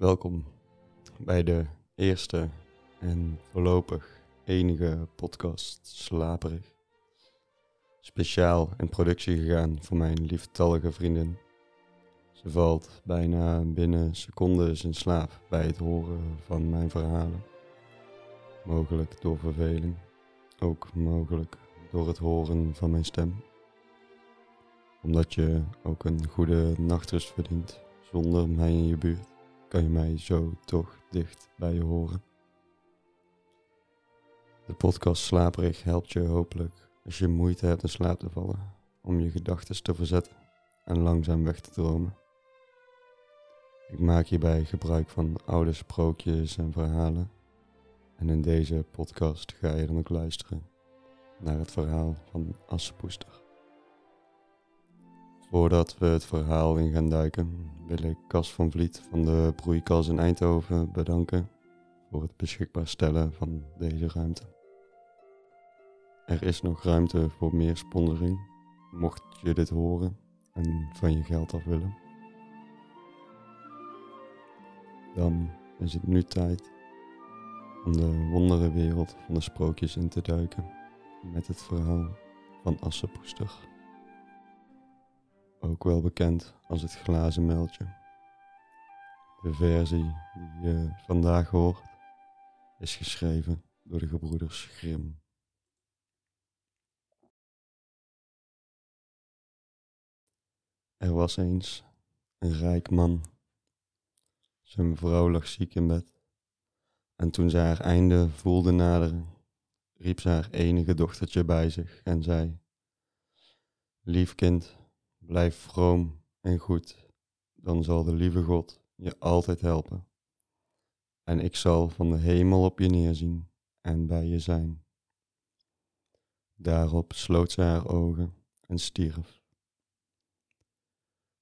Welkom bij de eerste en voorlopig enige podcast Slaperig. Speciaal in productie gegaan voor mijn lieftallige vriendin. Ze valt bijna binnen secondes in slaap bij het horen van mijn verhalen. Mogelijk door verveling, ook mogelijk door het horen van mijn stem. Omdat je ook een goede nachtrust verdient zonder mij in je buurt kan je mij zo toch dicht bij je horen. De podcast Slaperig helpt je hopelijk als je moeite hebt in slaap te vallen, om je gedachten te verzetten en langzaam weg te dromen. Ik maak hierbij gebruik van oude sprookjes en verhalen. En in deze podcast ga je dan ook luisteren naar het verhaal van Assepoester. Voordat we het verhaal in gaan duiken, wil ik Cas van Vliet van de Broeikas in Eindhoven bedanken voor het beschikbaar stellen van deze ruimte. Er is nog ruimte voor meer sponsoring, mocht je dit horen en van je geld af willen. Dan is het nu tijd om de wonderenwereld van de sprookjes in te duiken met het verhaal van Assepoester ook wel bekend als het glazen meldje. De versie die je vandaag hoort is geschreven door de gebroeders Grimm. Er was eens een rijk man. Zijn vrouw lag ziek in bed. En toen ze haar einde voelde naderen, riep ze haar enige dochtertje bij zich en zei: Lief kind, Blijf vroom en goed, dan zal de lieve God je altijd helpen. En ik zal van de hemel op je neerzien en bij je zijn. Daarop sloot ze haar ogen en stierf.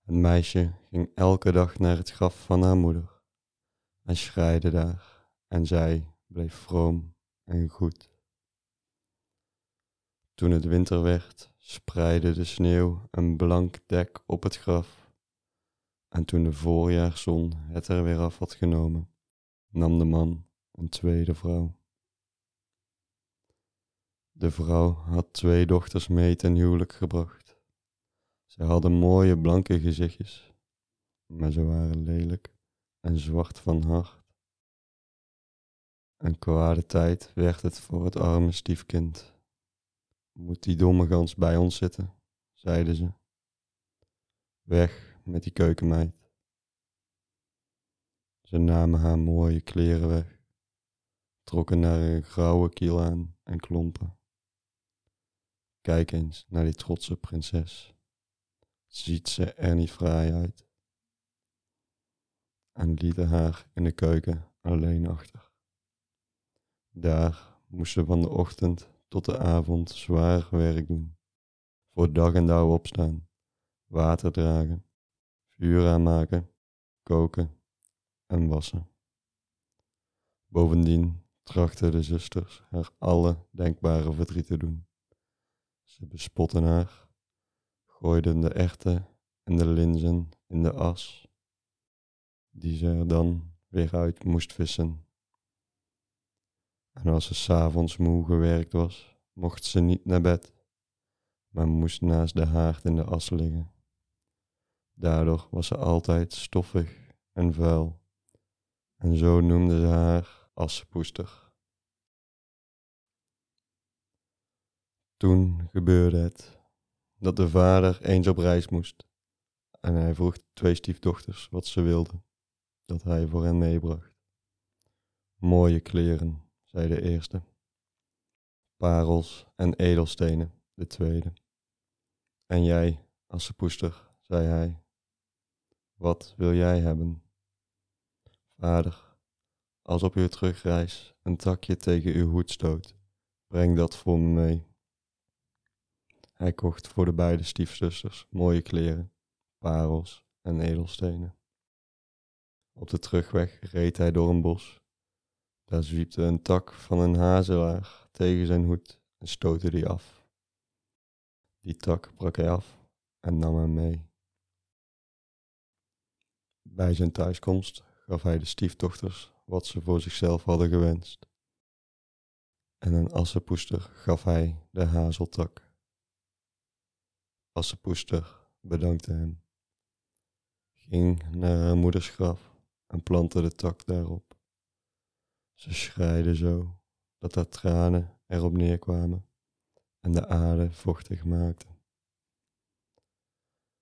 Het meisje ging elke dag naar het graf van haar moeder en schreide daar en zij bleef vroom en goed. Toen het winter werd, spreidde de sneeuw een blank dek op het graf. En toen de voorjaarszon het er weer af had genomen, nam de man een tweede vrouw. De vrouw had twee dochters mee ten huwelijk gebracht. Ze hadden mooie blanke gezichtjes, maar ze waren lelijk en zwart van hart. Een kwade tijd werd het voor het arme stiefkind moet die domme gans bij ons zitten, zeiden ze. Weg met die keukenmeid. Ze namen haar mooie kleren weg, trokken naar een grauwe kiel aan en klompen. Kijk eens naar die trotse prinses. Ziet ze er niet fraai uit? En lieten haar in de keuken alleen achter. Daar moest ze van de ochtend tot de avond zwaar werk doen. Voor dag en dauw opstaan, water dragen, vuur aanmaken, koken en wassen. Bovendien trachten de zusters haar alle denkbare verdriet te doen. Ze bespotten haar, gooiden de erten en de linzen in de as, die ze er dan weer uit moest vissen en als ze s'avonds moe gewerkt was, mocht ze niet naar bed, maar moest naast de haard in de as liggen. Daardoor was ze altijd stoffig en vuil, en zo noemden ze haar Assepoester. Toen gebeurde het dat de vader eens op reis moest, en hij vroeg twee stiefdochters wat ze wilden dat hij voor hen meebracht. Mooie kleren, zei de eerste. Parels en edelstenen, de tweede. En jij, Assepoester, zei hij, wat wil jij hebben? Vader, als op uw terugreis een takje tegen uw hoed stoot, breng dat voor me mee. Hij kocht voor de beide stiefzusters mooie kleren, parels en edelstenen. Op de terugweg reed hij door een bos daar zwiepte een tak van een hazelaar tegen zijn hoed en stootte die af. Die tak brak hij af en nam hem mee. Bij zijn thuiskomst gaf hij de stiefdochters wat ze voor zichzelf hadden gewenst. En een assenpoester gaf hij de hazeltak. Assenpoester bedankte hem, ging naar haar moeders graf en plantte de tak daarop. Ze schreide zo dat haar tranen erop neerkwamen en de aarde vochtig maakten.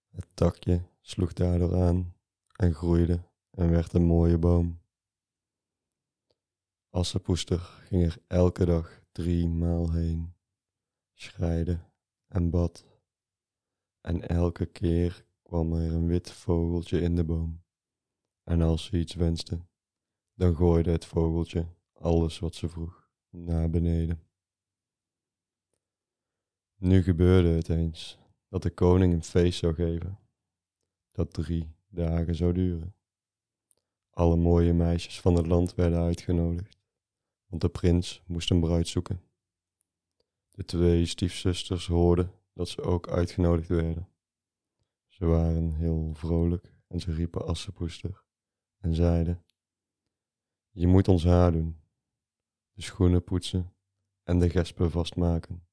Het takje sloeg daardoor aan en groeide en werd een mooie boom. Assepoester ging er elke dag drie maal heen, schreide en bad. En elke keer kwam er een wit vogeltje in de boom. En als ze iets wenste, dan gooide het vogeltje alles wat ze vroeg naar beneden. Nu gebeurde het eens dat de koning een feest zou geven, dat drie dagen zou duren. Alle mooie meisjes van het land werden uitgenodigd, want de prins moest een bruid zoeken. De twee stiefzusters hoorden dat ze ook uitgenodigd werden. Ze waren heel vrolijk en ze riepen Assepoester en zeiden: Je moet ons haar doen, de schoenen poetsen en de gespen vastmaken.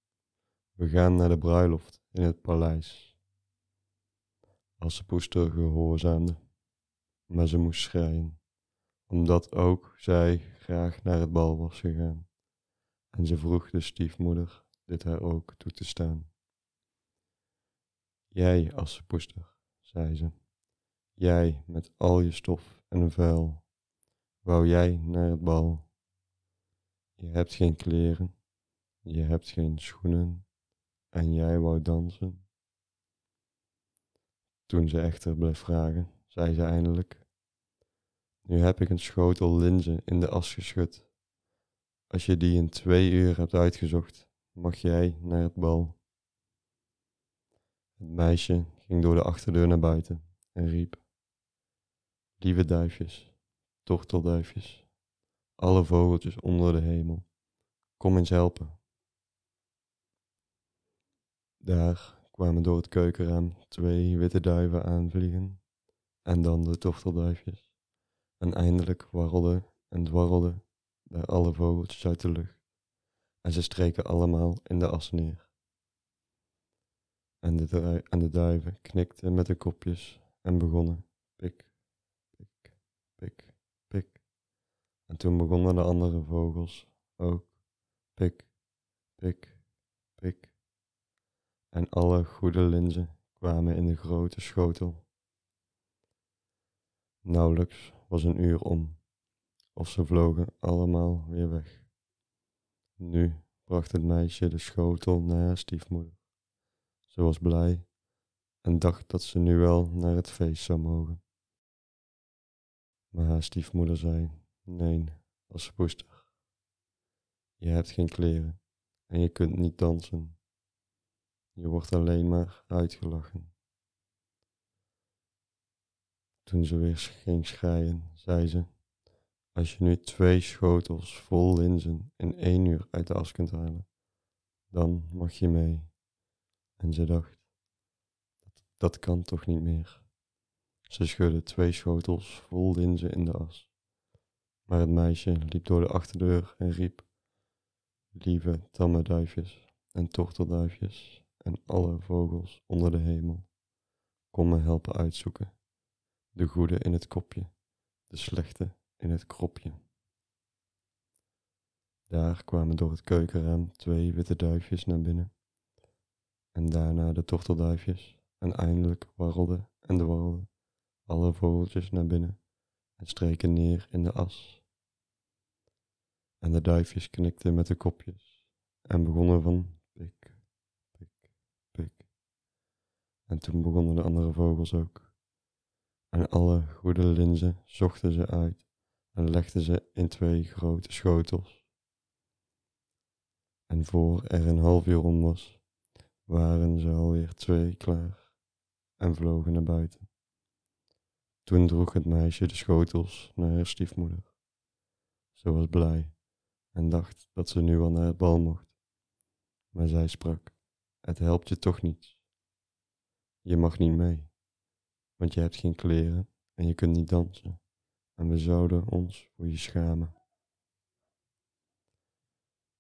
We gaan naar de bruiloft in het paleis. Assepoester gehoorzaamde, maar ze moest schreien, omdat ook zij graag naar het bal was gegaan. En ze vroeg de stiefmoeder dit haar ook toe te staan. Jij, Assepoester, zei ze, jij met al je stof en vuil, wou jij naar het bal? Je hebt geen kleren, je hebt geen schoenen en jij wou dansen. Toen ze echter bleef vragen, zei ze eindelijk, nu heb ik een schotel linzen in de as geschud. Als je die in twee uur hebt uitgezocht, mag jij naar het bal. Het meisje ging door de achterdeur naar buiten en riep, Lieve duifjes, tortelduifjes, alle vogeltjes onder de hemel, kom eens helpen. Daar kwamen door het keukenraam twee witte duiven aanvliegen en dan de tortelduifjes. En eindelijk warrelden en dwarrelden daar alle vogeltjes uit de lucht en ze streken allemaal in de as neer. En de, en de duiven knikten met de kopjes en begonnen pik, pik, pik. En toen begonnen de andere vogels ook pik, pik, pik. En alle goede linzen kwamen in de grote schotel. Nauwelijks was een uur om, of ze vlogen allemaal weer weg. Nu bracht het meisje de schotel naar haar stiefmoeder. Ze was blij en dacht dat ze nu wel naar het feest zou mogen. Maar haar stiefmoeder zei: Nee, als poester. Je hebt geen kleren en je kunt niet dansen. Je wordt alleen maar uitgelachen. Toen ze weer ging schreien, zei ze: als je nu twee schotels vol linzen in één uur uit de as kunt halen, dan mag je mee. En ze dacht, dat, dat kan toch niet meer. Ze schudde twee schotels vol linzen in de as. Maar het meisje liep door de achterdeur en riep, lieve tamme duifjes en tortelduifjes en alle vogels onder de hemel, kom me helpen uitzoeken. De goede in het kopje, de slechte in het kropje. Daar kwamen door het keukenraam twee witte duifjes naar binnen. En daarna de tortelduifjes. En eindelijk warrelden en dwarrelden alle vogeltjes naar binnen en streken neer in de as. En de duifjes knikten met de kopjes en begonnen van pik, pik, pik. En toen begonnen de andere vogels ook. En alle goede linzen zochten ze uit en legde ze in twee grote schotels. En voor er een half uur om was, waren ze alweer twee klaar en vlogen naar buiten. Toen droeg het meisje de schotels naar haar stiefmoeder. Ze was blij en dacht dat ze nu al naar het bal mocht. Maar zij sprak: Het helpt je toch niets. Je mag niet mee, want je hebt geen kleren en je kunt niet dansen en we zouden ons voor je schamen.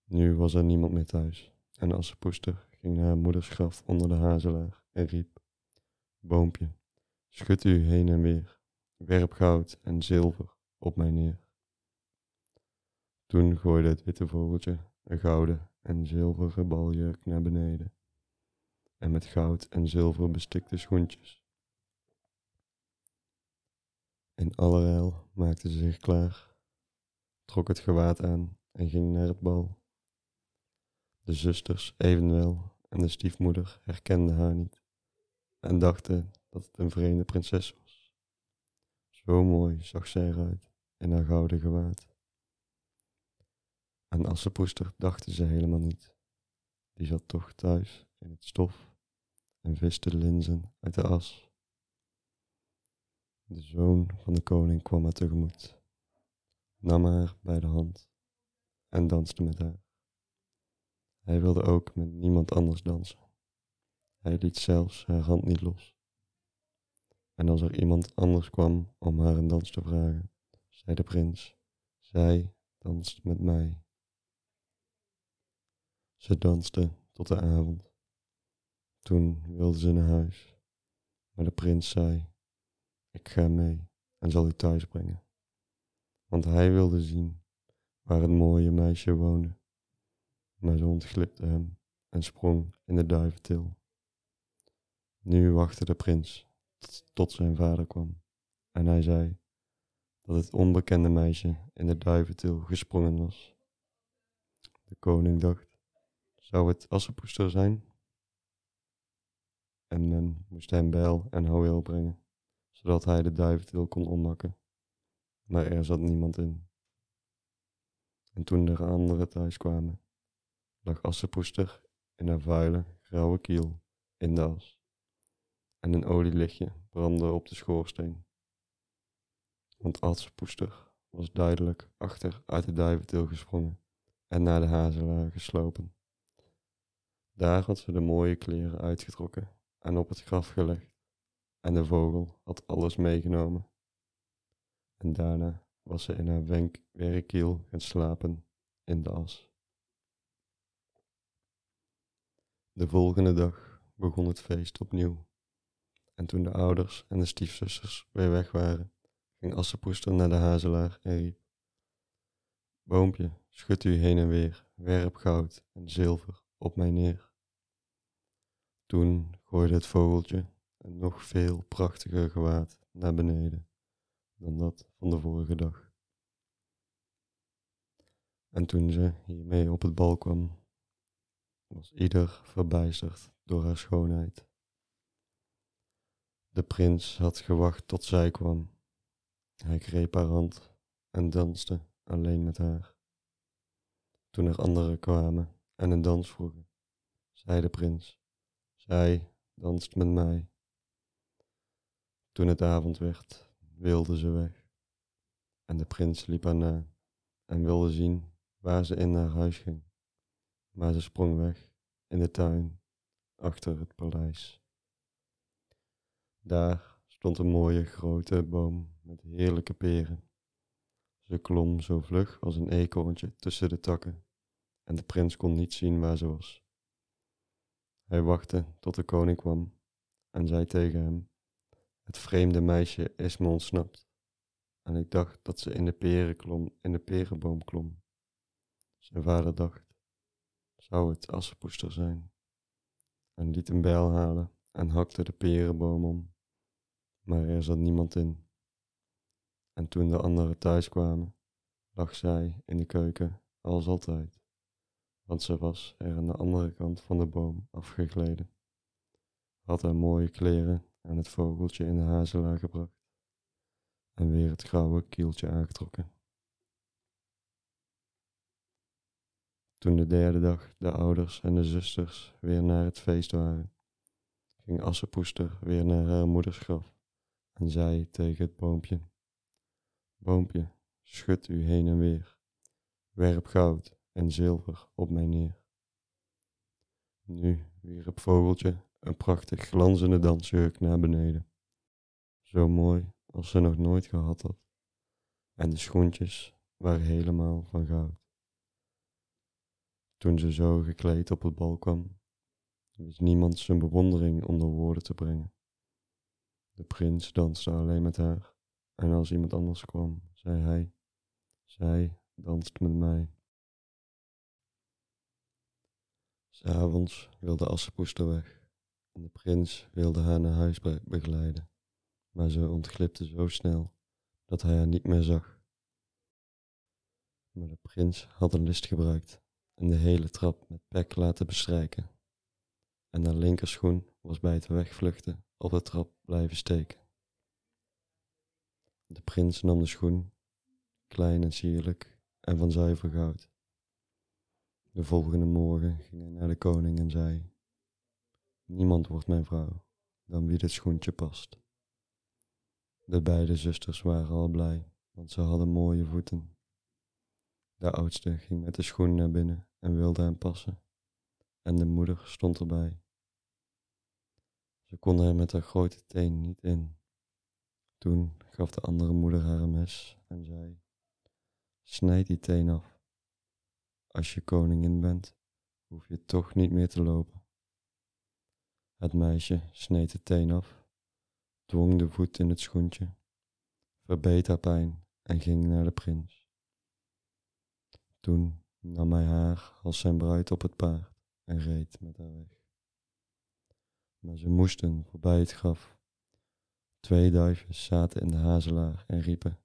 Nu was er niemand meer thuis en Assepoester ging naar haar moeders graf onder de hazelaar en riep, Boompje, schud u heen en weer, werp goud en zilver op mij neer. Toen gooide het witte vogeltje een gouden en zilveren baljurk naar beneden en met goud en zilver bestikte schoentjes. In allerijl maakte ze zich klaar, trok het gewaad aan en ging naar het bal. De zusters evenwel en de stiefmoeder herkenden haar niet en dachten dat het een vreemde prinses was. Zo mooi zag zij eruit in haar gouden gewaad. Aan Assepoester dachten ze helemaal niet. Die zat toch thuis in het stof en viste de linzen uit de as. De zoon van de koning kwam haar tegemoet, nam haar bij de hand en danste met haar. Hij wilde ook met niemand anders dansen. Hij liet zelfs haar hand niet los. En als er iemand anders kwam om haar een dans te vragen, zei de prins, zij danst met mij. Ze danste tot de avond. Toen wilde ze naar huis, maar de prins zei, ik ga mee en zal u thuis brengen. Want hij wilde zien waar het mooie meisje woonde. Maar ze ontglipte hem en sprong in de duiventil. Nu wachtte de prins tot zijn vader kwam en hij zei dat het onbekende meisje in de duiventil gesprongen was. De koning dacht, zou het Assepoester zijn? En men moest hem bijl en houweel brengen, zodat hij de duiventil kon ommakken. Maar er zat niemand in. En toen de anderen thuis kwamen, lag Assepoester in een vuile, grauwe kiel in de as. En een olielichtje brandde op de schoorsteen. Want Assepoester was duidelijk achter uit de duiventil gesprongen en naar de hazelaar geslopen. Daar had ze de mooie kleren uitgetrokken en op het graf gelegd, en de vogel had alles meegenomen. En daarna was ze in haar werkkiel gaan slapen in de as. De volgende dag begon het feest opnieuw. En toen de ouders en de stiefzusters weer weg waren, ging Assepoester naar de hazelaar en riep: Boompje, schud u heen en weer, werp goud en zilver op mij neer. Toen gooide het vogeltje een nog veel prachtiger gewaad naar beneden dan dat van de vorige dag. En toen ze hiermee op het bal kwam, was ieder verbijsterd door haar schoonheid. De prins had gewacht tot zij kwam. Hij greep haar hand en danste alleen met haar. Toen er anderen kwamen en een dans vroegen, zei de prins: Zij danst met mij. Toen het avond werd, wilde ze weg. En de prins liep haar na en wilde zien waar ze in naar huis ging. Maar ze sprong weg in de tuin achter het paleis. Daar stond een mooie grote boom met heerlijke peren. Ze klom zo vlug als een eekhoorntje tussen de takken en de prins kon niet zien waar ze was. Hij wachtte tot de koning kwam en zei tegen hem: Het vreemde meisje is me ontsnapt. En ik dacht dat ze in de peren klom, in de perenboom klom. Zijn vader dacht: Zou het Assepoester zijn? En liet een bijl halen en hakte de perenboom om. Maar er zat niemand in. En toen de anderen thuis kwamen, lag zij in de keuken als altijd want ze was er aan de andere kant van de boom afgegleden, had haar mooie kleren aan het vogeltje in de hazelaar gebracht en weer het grauwe kieltje aangetrokken. Toen de derde dag de ouders en de zusters weer naar het feest waren, ging Assepoester weer naar haar moeders graf en zei tegen het boompje: Boompje, schud u heen en weer, werp goud en zilver op mij neer. Nu wierp Vogeltje een prachtig glanzende dansjurk naar beneden, zo mooi als ze nog nooit gehad had. En de schoentjes waren helemaal van goud. Toen ze zo gekleed op het bal kwam, wist niemand zijn bewondering onder woorden te brengen. De prins danste alleen met haar, en als iemand anders kwam, zei hij, zij danst met mij. S'avonds wilde Assepoester weg en de prins wilde haar naar huis begeleiden, maar ze ontglipte zo snel dat hij haar niet meer zag. Maar de prins had een list gebruikt en de hele trap met pek laten bestrijken. En haar linkerschoen was bij het wegvluchten op de trap blijven steken. De prins nam de schoen, klein en sierlijk en van zuiver goud. De volgende morgen ging hij naar de koning en zei: Niemand wordt mijn vrouw dan wie dit schoentje past. De beide zusters waren al blij, want ze hadden mooie voeten. De oudste ging met de schoen naar binnen en wilde hem passen, en de moeder stond erbij. Ze kon er met haar grote teen niet in. Toen gaf de andere moeder haar een mes en zei: Snijd die teen af. Als je koningin bent, hoef je toch niet meer te lopen. Het meisje sneed de teen af, dwong de voet in het schoentje, verbeet haar pijn en ging naar de prins. Toen nam hij haar als zijn bruid op het paard en reed met haar weg. Maar ze moesten voorbij het graf. Twee duifjes zaten in de hazelaar en riepen: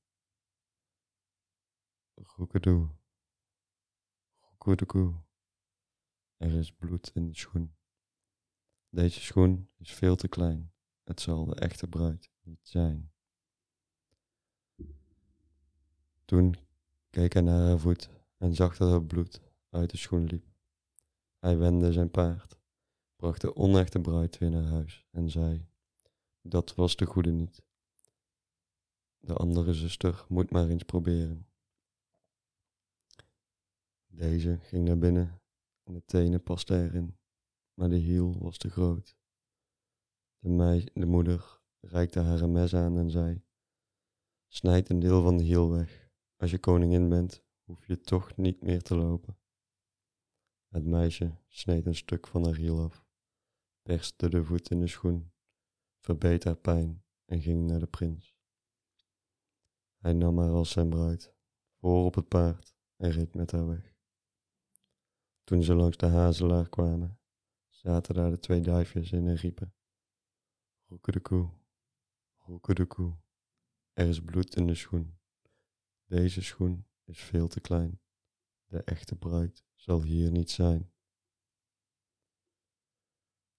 Roekedoe, roekedoe, er is bloed in de schoen. Deze schoen is veel te klein, het zal de echte bruid niet zijn. Toen keek hij naar haar voet en zag dat er bloed uit de schoen liep. Hij wendde zijn paard, bracht de onechte bruid weer naar huis en zei: Dat was de goede niet. De andere zuster moet maar eens proberen. Deze ging naar binnen en de tenen pasten erin, maar de hiel was te groot. De, meis, de moeder reikte haar een mes aan en zei: Snijd een deel van de hiel weg. Als je koningin bent, hoef je toch niet meer te lopen. Het meisje sneed een stuk van haar hiel af, perste de voet in de schoen, verbeet haar pijn en ging naar de prins. Hij nam haar als zijn bruid, voor op het paard en reed met haar weg. Toen ze langs de hazelaar kwamen, zaten daar de twee duifjes in en riepen: Roeke de koe, roeke de koe, er is bloed in de schoen. Deze schoen is veel te klein. De echte bruid zal hier niet zijn.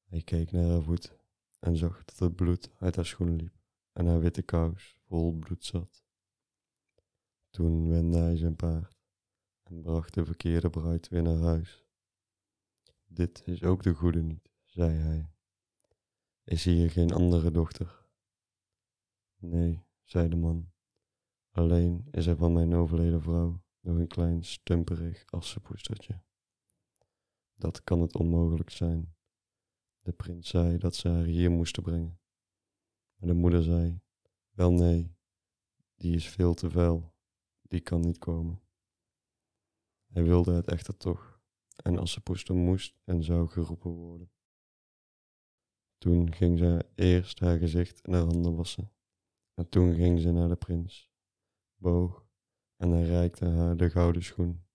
Hij keek naar haar voet en zag dat het bloed uit haar schoen liep en haar witte kous vol bloed zat. Toen wendde hij zijn paard en bracht de verkeerde bruid weer naar huis. Dit is ook de goede niet, zei hij. Is hier geen andere dochter? Nee, zei de man. Alleen is er van mijn overleden vrouw nog een klein stumperig assenpoestertje. Dat kan het onmogelijk zijn. De prins zei dat ze haar hier moesten brengen. Maar de moeder zei, wel nee, die is veel te vuil, die kan niet komen. Hij wilde het echter toch, en Assepoester moest en zou geroepen worden. Toen ging ze eerst haar gezicht en haar handen wassen, en toen ging ze naar de prins boog en hij reikte haar de gouden schoen.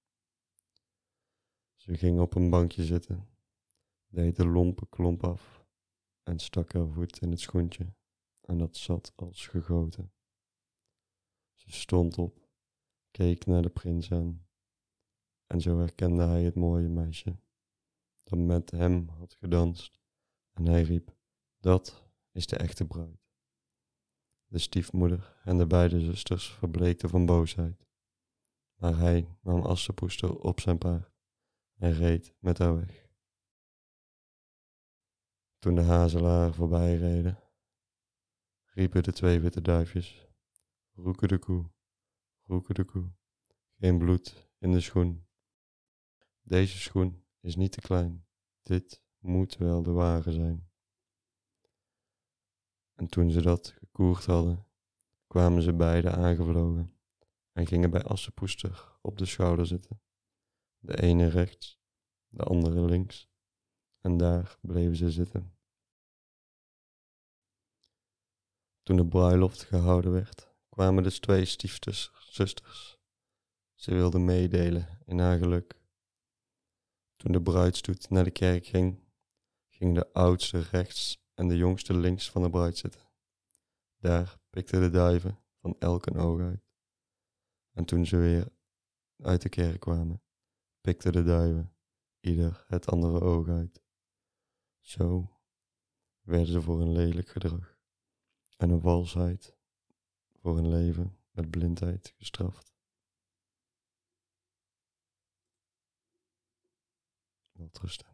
Ze ging op een bankje zitten, deed de lompe klomp af en stak haar voet in het schoentje en dat zat als gegoten. Ze stond op, keek naar de prins aan en zo herkende hij het mooie meisje dat met hem had gedanst en hij riep, dat is de echte bruid. De stiefmoeder en de beide zusters verbleekten van boosheid. Maar hij nam Assepoester op zijn paard en reed met haar weg. Toen de hazelaar voorbij reden, riepen de twee witte duifjes, roeken de koe, roeken de koe, geen bloed in de schoen. Deze schoen is niet te klein, dit moet wel de wagen zijn. En toen ze dat gekoerd hadden, kwamen ze beiden aangevlogen en gingen bij Assepoester op de schouder zitten. De ene rechts, de andere links, en daar bleven ze zitten. Toen de bruiloft gehouden werd, kwamen de twee zusters. Ze wilden meedelen in haar geluk. Toen de bruidstoet naar de kerk ging, ging de oudste rechts en de jongste links van de bruid zitten. Daar pikten de duiven van elk een oog uit. En toen ze weer uit de kerk kwamen, pikten de duiven ieder het andere oog uit. Zo werden ze voor een lelijk gedrag en een valsheid voor een leven met blindheid gestraft. Wel rusten.